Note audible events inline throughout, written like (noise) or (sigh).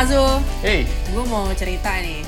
Azul. Hey. Gue mau cerita nih.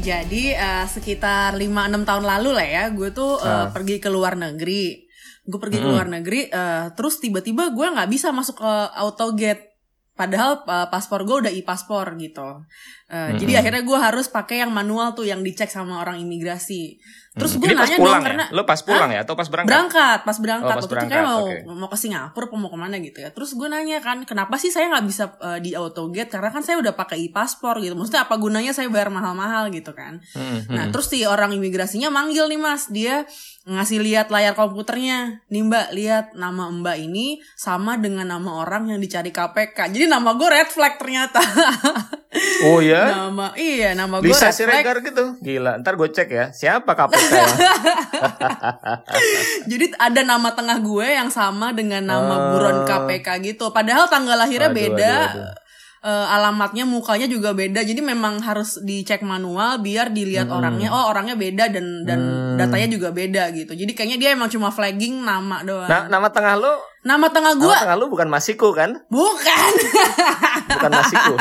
Jadi uh, sekitar 5-6 tahun lalu lah ya, gue tuh uh, pergi ke luar negeri. Gue pergi ke luar negeri, uh, terus tiba-tiba gue nggak bisa masuk ke autogate. Padahal uh, paspor gue udah e-paspor gitu. Uh, Jadi akhirnya gue harus pakai yang manual tuh yang dicek sama orang imigrasi. Terus gue Ini pas nanya pulang dong ya? karena Lo pas pulang ya atau pas berangkat? berangkat pas berangkat Oh, pas waktu itu kayak berangkat, mau oke. mau ke Singapura apa mau ke mana gitu ya terus gue nanya kan kenapa sih saya nggak bisa uh, di autogate karena kan saya udah pakai e-paspor gitu maksudnya apa gunanya saya bayar mahal-mahal gitu kan Hmm, hmm. nah terus si orang imigrasinya manggil nih mas dia ngasih lihat layar komputernya nih mbak lihat nama mbak ini sama dengan nama orang yang dicari KPK jadi nama gue red flag ternyata Oh ya? (laughs) nama iya nama gue red flag Siregar gitu. Gila, ntar gue cek ya. Siapa KPK? (laughs) Jadi ada nama tengah gue yang sama dengan nama Oh. buron KPK gitu. Padahal tanggal lahirnya Aduh, beda. aduh, aduh. eh, alamatnya mukanya juga beda. Jadi memang harus dicek manual biar dilihat Hmm. orangnya. Oh, orangnya beda dan dan datanya juga beda gitu. Jadi kayaknya dia emang cuma flagging nama doang. Nah, nama tengah lo, nama tengah gue nama tengah lo bukan Masiku kan? bukan. Bukan Masiku.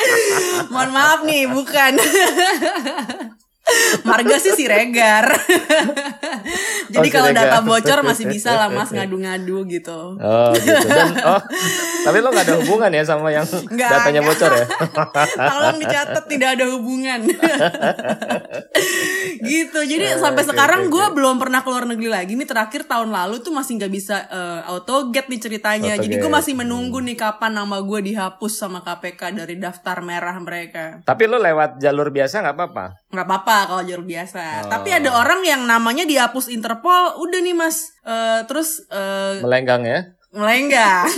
(laughs) Mohon maaf nih, bukan. (laughs) Marga sih Siregar. Jadi Oh, kalau data bocor masih bisa lah Mas (laughs) ngadu-ngadu gitu. Oh gitu. Dan, oh, tapi lo gak ada hubungan ya sama yang Nggak datanya bocor ya? (laughs) Tolong dicatat tidak ada hubungan. (laughs) gitu. Jadi Eh, sampai sekarang oke, gue belum pernah keluar negeri lagi. Ini terakhir tahun lalu tuh masih nggak bisa eh, autogate nih ceritanya. Jadi gue masih menunggu nih kapan nama gue dihapus sama KPK dari daftar merah mereka. Tapi lo lewat jalur biasa nggak apa-apa. nggak apa-apa kalau jalur biasa. Oh. Tapi ada orang yang namanya dihapus Interpol, udah nih mas. Eh, terus eh, Melenggang ya? Melenggang.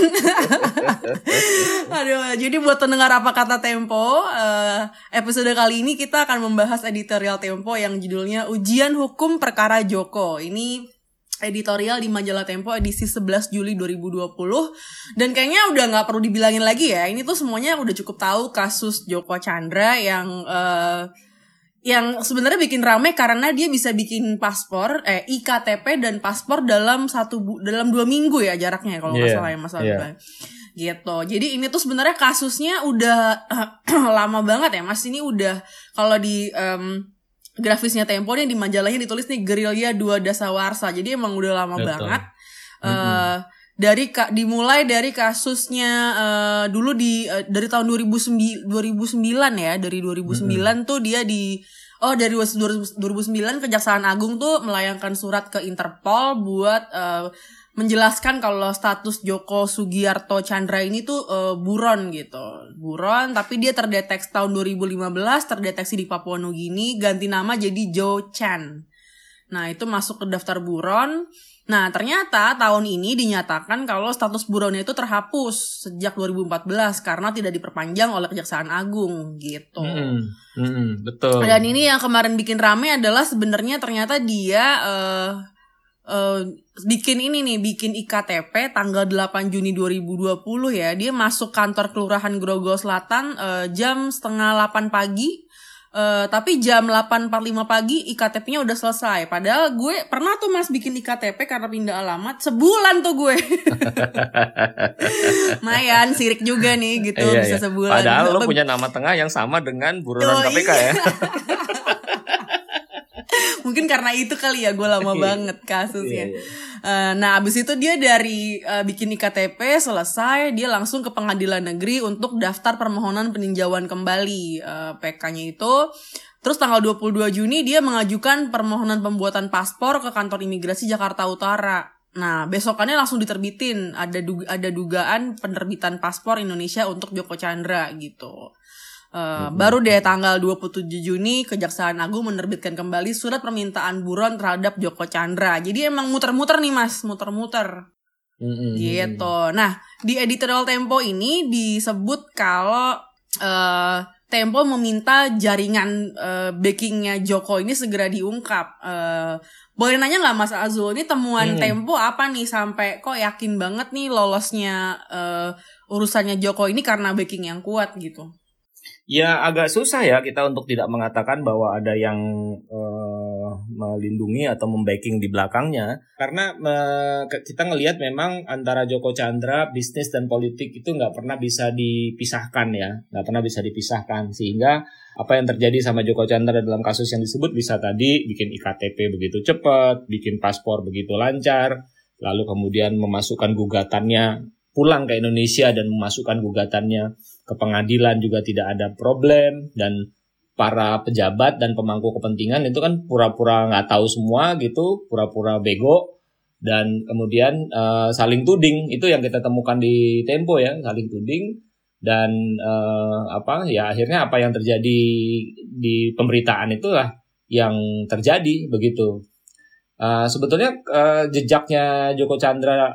(laughs) Aduh, jadi buat pendengar apa kata Tempo, eh, episode kali ini kita akan membahas editorial Tempo yang judulnya Ujian Hukum Perkara Joko. Ini editorial di majalah Tempo edisi 11 Juli 2020 dan kayaknya udah nggak perlu dibilangin lagi ya ini tuh semuanya udah cukup tahu kasus Joko Chandra yang eh, yang sebenarnya bikin rame karena dia bisa bikin paspor eh iktp dan paspor dalam satu bu- dalam dua minggu ya jaraknya kalau nggak Iya, salah ya mas. Abdullah. gitu jadi ini tuh sebenarnya kasusnya udah (clears throat) lama banget ya mas ini udah kalau di em, grafisnya Tempo nih di majalahnya ditulis nih gerilya dua dasawarsa jadi emang udah lama Betul. banget Eh, dari dimulai dari kasusnya eh, dulu di eh, dari tahun 2009 2009 ya dari 2009 tuh dia di oh dari 2009 Kejaksaan Agung tuh melayangkan surat ke Interpol buat eh, menjelaskan kalau status Joko Sugiarto Chandra ini tuh eh, buron gitu. Buron tapi dia terdeteksi tahun 2015 terdeteksi di Papua Nugini ganti nama jadi Joe Chan. Nah, itu masuk ke daftar buron. Nah, ternyata tahun ini dinyatakan kalau status buronnya itu terhapus sejak 2014 karena tidak diperpanjang oleh Kejaksaan Agung gitu. Hmm, hmm, betul. Dan ini yang kemarin bikin rame adalah sebenarnya ternyata dia eh eh, bikin ini nih, bikin IKTP tanggal 8 Juni 2020 ya. Dia masuk kantor Kelurahan Grogol Selatan eh, jam setengah 8 pagi. Eh, tapi jam 8.45 pagi IKTP-nya udah selesai. Padahal gue pernah tuh mas bikin IKTP karena pindah alamat sebulan tuh gue. (laughs) Mayan sirik juga nih gitu Iya, bisa iya. sebulan. Padahal lo punya nama tengah yang sama dengan buronan Oh, KPK iya. ya. (laughs) Mungkin karena itu kali ya gue lama (laughs) Iya. banget kasusnya. Iya, iya. Eh, nah abis itu dia dari eh, bikin IKTP selesai dia langsung ke pengadilan negeri untuk daftar permohonan peninjauan kembali eh, PK-nya itu. Terus tanggal 22 Juni dia mengajukan permohonan pembuatan paspor ke kantor imigrasi Jakarta Utara. Nah, besokannya langsung diterbitin. Ada du- ada dugaan penerbitan paspor Indonesia untuk Joko Chandra gitu. Uh, Baru deh tanggal 27 Juni Kejaksaan Agung menerbitkan kembali surat permintaan buron terhadap Joko Chandra. Jadi emang muter-muter nih mas, muter-muter Hmm, hmm, hmm. gitu. Nah di editorial Tempo ini disebut kalau eh, Tempo meminta jaringan eh, backingnya Joko ini segera diungkap. Eh, boleh nanya nggak Mas Azul ini temuan Hmm. Tempo apa nih sampai kok yakin banget nih lolosnya eh, urusannya Joko ini karena backing yang kuat gitu. Ya agak susah ya kita untuk tidak mengatakan bahwa ada yang eh, melindungi atau membacking di belakangnya. Karena uh, kita ngelihat memang antara Joko Chandra, bisnis dan politik itu nggak pernah bisa dipisahkan ya, nggak pernah bisa dipisahkan. Sehingga apa yang terjadi sama Joko Chandra dalam kasus yang disebut bisa tadi bikin iktp begitu cepat, bikin paspor begitu lancar, lalu kemudian memasukkan gugatannya pulang ke Indonesia dan memasukkan gugatannya ke pengadilan juga tidak ada problem. Dan para pejabat dan pemangku kepentingan itu kan pura-pura nggak tahu semua gitu, pura-pura bego. Dan kemudian uh, saling tuding itu yang kita temukan di Tempo ya, saling tuding. Dan uh, apa ya akhirnya apa yang terjadi di pemberitaan itulah yang terjadi begitu. Uh, sebetulnya uh, jejaknya Joko Chandra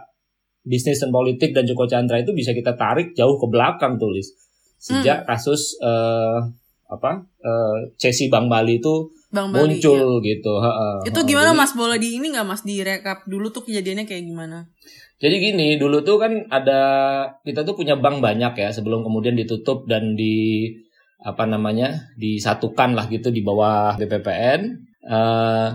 bisnis dan politik dan Joko Chandra itu bisa kita tarik jauh ke belakang tulis sejak hmm. kasus uh, apa uh, Chelsea Bang Bali itu Bang Bali, muncul iya. gitu. Ha, ha, itu gimana Jadi, Mas boleh di ini nggak Mas direkap dulu tuh kejadiannya kayak gimana? Jadi gini dulu tuh kan ada kita tuh punya bank banyak ya sebelum kemudian ditutup dan di apa namanya disatukan lah gitu di bawah BPPN. Uh, eh,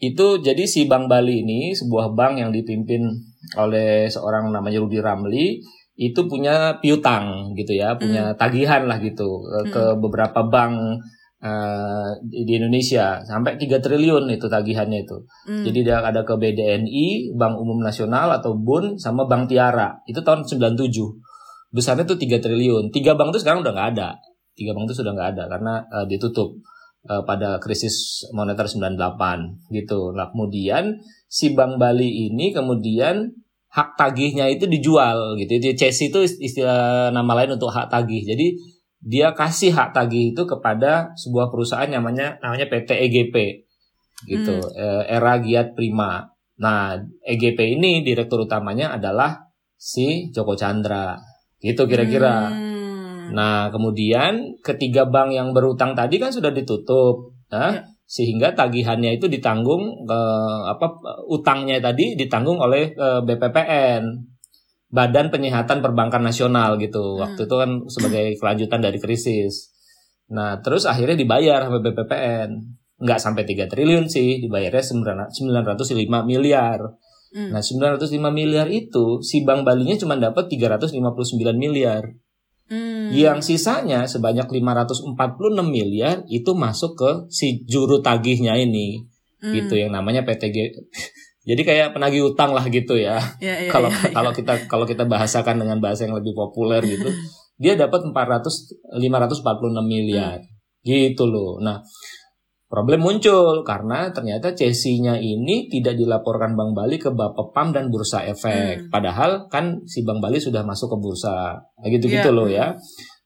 itu jadi si Bank Bali ini sebuah bank yang dipimpin oleh seorang namanya Rudi Ramli itu punya piutang gitu ya, punya hmm. tagihan lah gitu hmm. ke beberapa bank uh, di Indonesia sampai 3 triliun itu tagihannya itu. Hmm. Jadi dia ada ke BDNI, Bank Umum Nasional atau BUN sama Bank Tiara. Itu tahun 97. Besarnya tuh 3 triliun. Tiga bank itu sekarang udah nggak ada. Tiga bank itu sudah nggak ada karena uh, ditutup uh, pada krisis moneter 98 gitu. Nah, kemudian si Bank Bali ini kemudian hak tagihnya itu dijual gitu. Jadi Chase itu istilah nama lain untuk hak tagih. Jadi dia kasih hak tagih itu kepada sebuah perusahaan namanya namanya PT EGP gitu. Hmm. Eh, Era Giat Prima. Nah, EGP ini direktur utamanya adalah si Joko Chandra. Gitu kira-kira. Hmm. Nah, kemudian ketiga bank yang berutang tadi kan sudah ditutup. Nah, ya sehingga tagihannya itu ditanggung eh, apa utangnya tadi ditanggung oleh eh, BPPN Badan Penyihatan Perbankan Nasional gitu. Hmm. waktu itu kan sebagai kelanjutan dari krisis. Nah terus akhirnya dibayar sama BPPN nggak sampai 3 triliun sih dibayarnya 905 miliar. Hmm. nah 905 miliar itu si Bank Balinya cuma dapat 359 miliar Hmm. Yang sisanya sebanyak 546 miliar itu masuk ke si juru tagihnya ini. Hmm. Gitu yang namanya PTG. (laughs) Jadi kayak penagih utang lah gitu ya. ya, ya kalau ya, ya. kalau kita kalau kita bahasakan dengan bahasa yang lebih populer gitu, (laughs) dia dapat 400 546 miliar. Hmm. Gitu loh. Nah, Problem muncul karena ternyata CSI-nya ini tidak dilaporkan Bank Bali ke Bapepam dan Bursa Efek. Hmm. Padahal kan si Bank Bali sudah masuk ke bursa. Nah, gitu-gitu yeah. loh ya.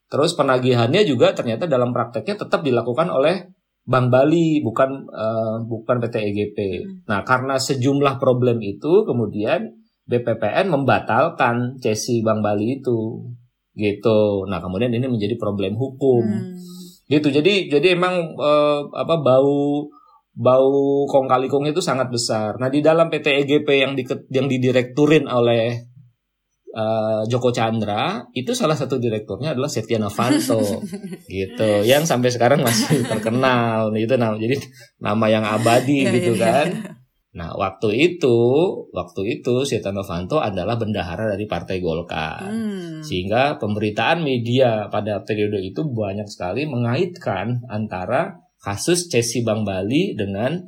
Terus penagihannya juga ternyata dalam prakteknya tetap dilakukan oleh Bank Bali bukan uh, bukan PT EGP. Hmm. Nah, karena sejumlah problem itu kemudian BPPN membatalkan CSI Bank Bali itu. Gitu. Nah, kemudian ini menjadi problem hukum. Hmm gitu. Jadi jadi emang uh, apa bau bau kong kali kong itu sangat besar. Nah di dalam PT EGP yang di yang didirekturin oleh uh, Joko Chandra itu salah satu direkturnya adalah Setia Novanto. (laughs) Gitu. Yang sampai sekarang masih terkenal. Gitu. Nah jadi nama yang abadi iya, gitu iya, kan. iya. Nah, waktu itu, waktu itu Setia Novanto adalah bendahara dari Partai Golkar. Hmm. Sehingga pemberitaan media pada periode itu banyak sekali mengaitkan antara kasus Cesi Bang Bali dengan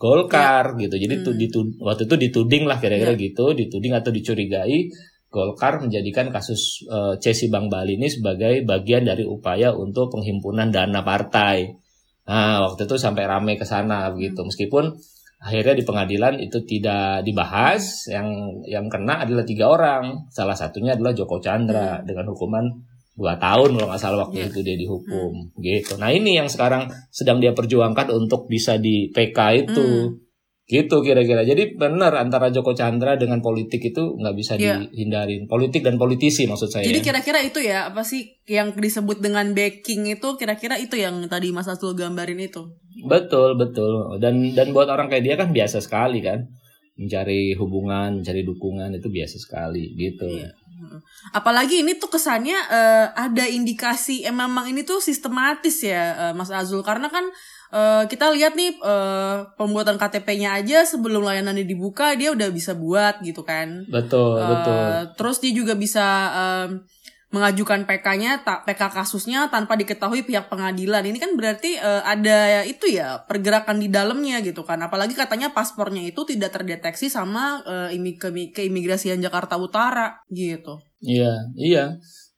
Golkar ya. gitu. Jadi hmm. ditud, waktu itu dituding lah kira-kira ya. gitu, dituding atau dicurigai Golkar menjadikan kasus uh, Cesi Bang Bali ini sebagai bagian dari upaya untuk penghimpunan dana partai. Nah, waktu itu sampai ramai ke sana begitu. Hmm. Meskipun akhirnya di pengadilan itu tidak dibahas yang yang kena adalah tiga orang salah satunya adalah Joko Chandra hmm. dengan hukuman dua tahun kalau nggak salah waktu yeah. itu dia dihukum hmm. gitu nah ini yang sekarang sedang dia perjuangkan untuk bisa di PK itu hmm. Gitu kira-kira jadi benar antara Joko Chandra dengan politik itu nggak bisa yeah. dihindarin politik dan politisi maksud saya jadi kira-kira itu ya apa sih yang disebut dengan backing itu kira-kira itu yang tadi Mas Asul gambarin itu Betul, betul. Dan dan buat orang kayak dia kan biasa sekali kan. Mencari hubungan, mencari dukungan itu biasa sekali gitu. Iya. Apalagi ini tuh kesannya uh, ada indikasi emang memang ini tuh sistematis ya uh, Mas Azul karena kan uh, kita lihat nih uh, pembuatan KTP-nya aja sebelum layanannya dibuka dia udah bisa buat gitu kan. Betul, uh, betul. Terus dia juga bisa uh, mengajukan PK-nya PK kasusnya tanpa diketahui pihak pengadilan. Ini kan berarti uh, ada itu ya pergerakan di dalamnya gitu kan. Apalagi katanya paspornya itu tidak terdeteksi sama uh, ke keimigrasian Jakarta Utara gitu. Iya, iya.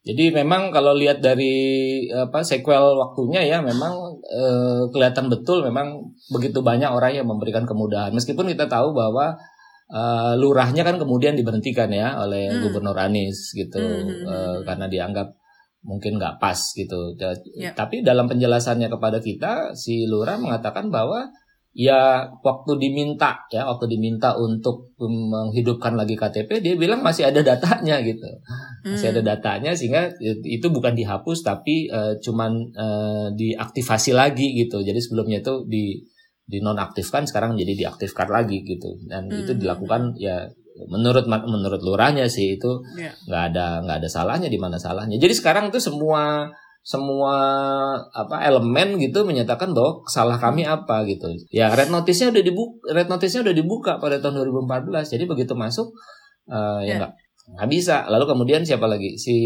Jadi memang kalau lihat dari apa sequel waktunya ya memang uh, kelihatan betul memang begitu banyak orang yang memberikan kemudahan. Meskipun kita tahu bahwa uh, lurahnya kan kemudian diberhentikan ya oleh hmm. Gubernur Anies gitu hmm. uh, karena dianggap mungkin nggak pas gitu. Ya. Tapi dalam penjelasannya kepada kita si lurah mengatakan bahwa ya waktu diminta ya waktu diminta untuk menghidupkan lagi KTP dia bilang masih ada datanya gitu masih ada hmm. datanya sehingga itu bukan dihapus tapi uh, cuman uh, diaktifasi lagi gitu jadi sebelumnya itu di dinonaktifkan sekarang jadi diaktifkan lagi gitu dan hmm. itu dilakukan ya menurut menurut lurahnya sih itu ya. nggak yeah. ada nggak ada salahnya di mana salahnya jadi sekarang itu semua semua apa elemen gitu menyatakan bahwa salah kami apa gitu. Ya red notice-nya udah dibuka red notice-nya udah dibuka pada tahun 2014 jadi begitu masuk uh, ya nggak yeah. nggak bisa. Lalu kemudian siapa lagi? Si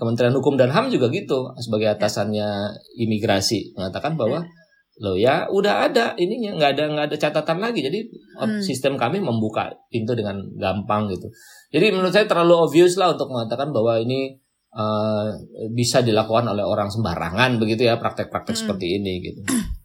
Kementerian Hukum dan Ham juga gitu sebagai atasannya imigrasi mengatakan bahwa yeah loh ya udah ada ininya nggak ada nggak ada catatan lagi. Jadi hmm. sistem kami membuka pintu dengan gampang gitu. Jadi menurut saya terlalu obvious lah untuk mengatakan bahwa ini uh, bisa dilakukan oleh orang sembarangan begitu ya praktek-praktek hmm. seperti ini gitu (clears throat)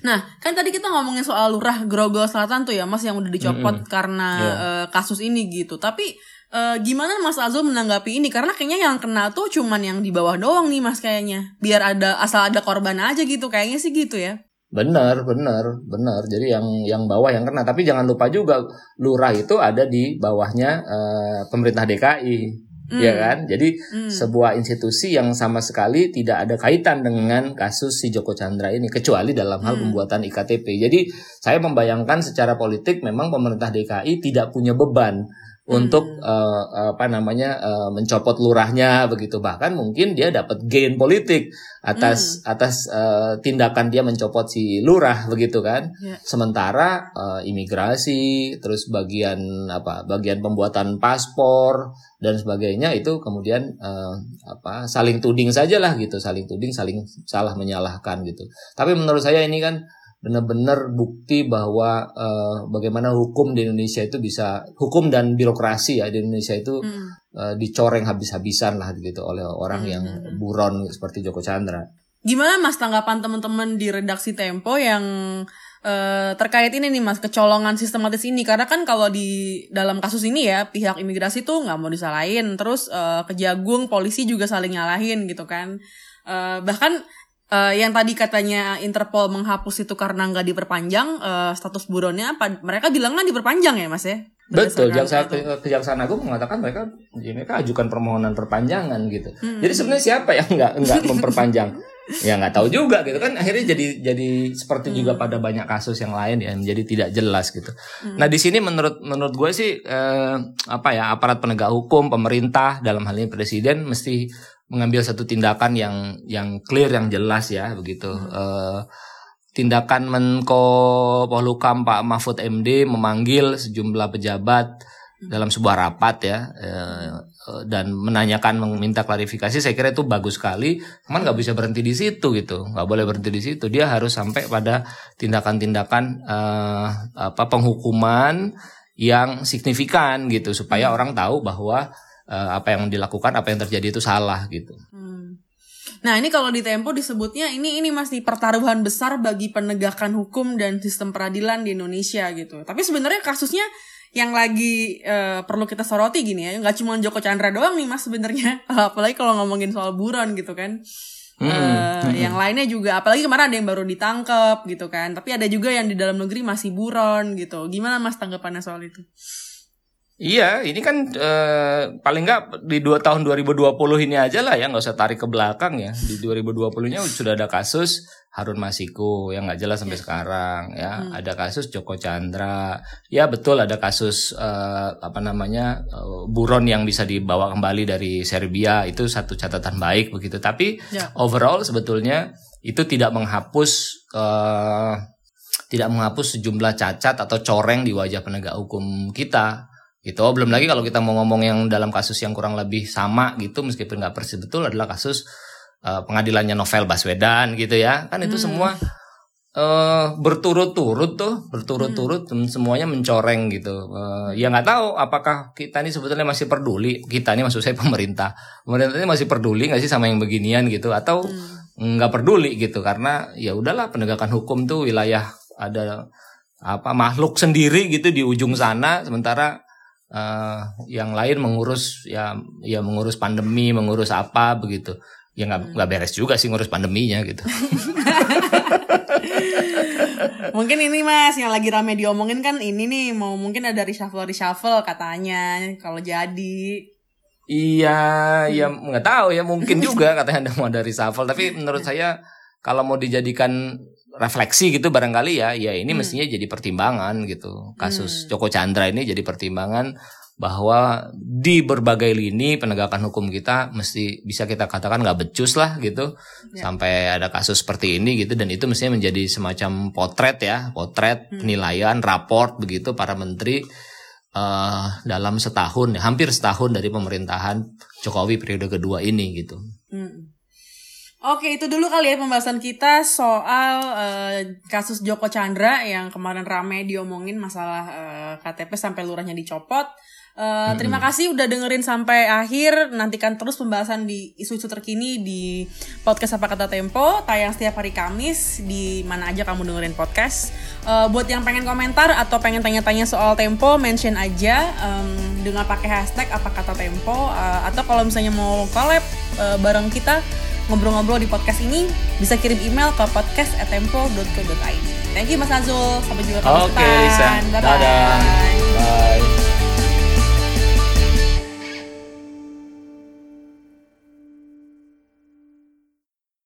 Nah, kan tadi kita ngomongin soal lurah Grogol Selatan tuh ya, Mas yang udah dicopot -hmm. karena yeah. uh, kasus ini gitu. Tapi uh, gimana Mas Azul menanggapi ini? Karena kayaknya yang kena tuh cuman yang di bawah doang nih Mas kayaknya. Biar ada asal ada korban aja gitu, kayaknya sih gitu ya. Benar, benar, benar. Jadi yang yang bawah yang kena. Tapi jangan lupa juga lurah itu ada di bawahnya uh, pemerintah DKI. Mm. Ya kan? Jadi mm. sebuah institusi yang sama sekali tidak ada kaitan dengan kasus si Joko Chandra ini kecuali dalam hal mm. pembuatan IKTP. Jadi saya membayangkan secara politik memang pemerintah DKI tidak punya beban untuk uh, apa namanya uh, mencopot lurahnya begitu. Bahkan mungkin dia dapat gain politik atas hmm. atas uh, tindakan dia mencopot si lurah begitu kan. Yeah. sementara uh, imigrasi terus bagian apa bagian pembuatan paspor dan sebagainya itu kemudian uh, apa saling tuding saja lah gitu. Saling tuding saling salah menyalahkan gitu. Tapi menurut saya ini kan benar-benar bukti bahwa uh, bagaimana hukum di Indonesia itu bisa hukum dan birokrasi ya di Indonesia itu hmm. uh, dicoreng habis-habisan lah gitu oleh orang hmm. yang buron seperti Joko Chandra. Gimana Mas tanggapan teman-teman di redaksi Tempo yang uh, terkait ini nih Mas kecolongan sistematis ini karena kan kalau di dalam kasus ini ya pihak imigrasi tuh nggak mau disalahin terus uh, kejagung polisi juga saling nyalahin gitu kan. Uh, bahkan uh, yang tadi katanya Interpol menghapus itu karena nggak diperpanjang uh, status buronnya mereka bilang kan diperpanjang ya mas ya Betul, jaksa kejaksaan agung mengatakan mereka ya mereka ajukan permohonan perpanjangan gitu. Hmm. Jadi sebenarnya siapa yang nggak nggak memperpanjang? (laughs) ya nggak tahu juga gitu kan akhirnya jadi jadi seperti hmm. juga pada banyak kasus yang lain ya jadi tidak jelas gitu. Hmm. Nah di sini menurut menurut gue sih eh, apa ya aparat penegak hukum pemerintah dalam hal ini presiden mesti mengambil satu tindakan yang yang clear yang jelas ya begitu. Hmm. Uh, tindakan Menko Polhukam Pak Mahfud MD memanggil sejumlah pejabat hmm. dalam sebuah rapat ya uh, dan menanyakan meminta klarifikasi saya kira itu bagus sekali cuman nggak bisa berhenti di situ gitu nggak boleh berhenti di situ dia harus sampai pada tindakan-tindakan uh, apa penghukuman yang signifikan gitu supaya hmm. orang tahu bahwa uh, apa yang dilakukan apa yang terjadi itu salah gitu. Hmm. Nah ini kalau di Tempo disebutnya ini ini masih pertaruhan besar bagi penegakan hukum dan sistem peradilan di Indonesia gitu. Tapi sebenarnya kasusnya yang lagi uh, perlu kita soroti gini ya, nggak cuma Joko Chandra doang nih mas sebenarnya, (laughs) apalagi kalau ngomongin soal buron gitu kan. Hmm, uh, hmm. Yang lainnya juga, apalagi kemarin ada yang baru ditangkap gitu kan. Tapi ada juga yang di dalam negeri masih buron gitu. Gimana mas tanggapannya soal itu? Iya, ini kan eh, paling nggak di dua tahun 2020 ini aja lah ya, nggak usah tarik ke belakang ya. Di 2020-nya sudah ada kasus Harun Masiku yang nggak jelas sampai sekarang ya. Hmm. Ada kasus Joko Chandra, ya betul ada kasus eh, apa namanya eh, buron yang bisa dibawa kembali dari Serbia itu satu catatan baik begitu. Tapi ya. overall sebetulnya itu tidak menghapus uh, tidak menghapus sejumlah cacat atau coreng di wajah penegak hukum kita gitu oh, belum lagi kalau kita mau ngomong yang dalam kasus yang kurang lebih sama gitu meskipun nggak persis betul adalah kasus uh, pengadilannya novel Baswedan gitu ya kan itu hmm. semua uh, berturut-turut tuh berturut-turut hmm. semuanya mencoreng gitu uh, ya nggak tahu apakah kita ini sebetulnya masih peduli kita ini maksud saya pemerintah pemerintah ini masih peduli nggak sih sama yang beginian gitu atau hmm. nggak hmm. peduli gitu karena ya udahlah penegakan hukum tuh wilayah ada apa makhluk sendiri gitu di ujung sana sementara uh, yang lain mengurus ya ya mengurus pandemi mengurus apa begitu. Ya nggak nggak beres juga sih ngurus pandeminya gitu. (laughs) Mungkin ini mas yang lagi rame diomongin kan ini nih mau mungkin ada reshuffle reshuffle katanya kalau jadi. Iya ya nggak tahu ya mungkin juga katanya ada mau ada reshuffle. Tapi menurut saya kalau mau dijadikan refleksi gitu barangkali ya ya ini hmm. mestinya jadi pertimbangan gitu kasus hmm. Joko Chandra ini jadi pertimbangan bahwa di berbagai lini penegakan hukum kita mesti bisa kita katakan nggak becus lah gitu ya. sampai ada kasus seperti ini gitu dan itu mestinya menjadi semacam potret ya potret hmm. penilaian raport begitu para menteri uh, dalam setahun hampir setahun dari pemerintahan Jokowi periode kedua ini gitu. Hmm. Oke, itu dulu kali ya pembahasan kita soal uh, kasus Joko Chandra yang kemarin rame diomongin masalah uh, eh, KTP sampai lurahnya dicopot. Uh, terima kasih udah dengerin sampai akhir. Nantikan terus pembahasan di isu-isu terkini di podcast apa kata Tempo. Tayang setiap hari Kamis di mana aja kamu dengerin podcast. Uh, buat yang pengen komentar atau pengen tanya-tanya soal Tempo, mention aja um, dengan pakai hashtag apa kata Tempo. Uh, atau kalau misalnya mau collab uh, bareng kita ngobrol-ngobrol di podcast ini, bisa kirim email ke podcast@tempo.co.id. Thank you Mas Azul, sampai jumpa okay, Lisa. -bye. Bye.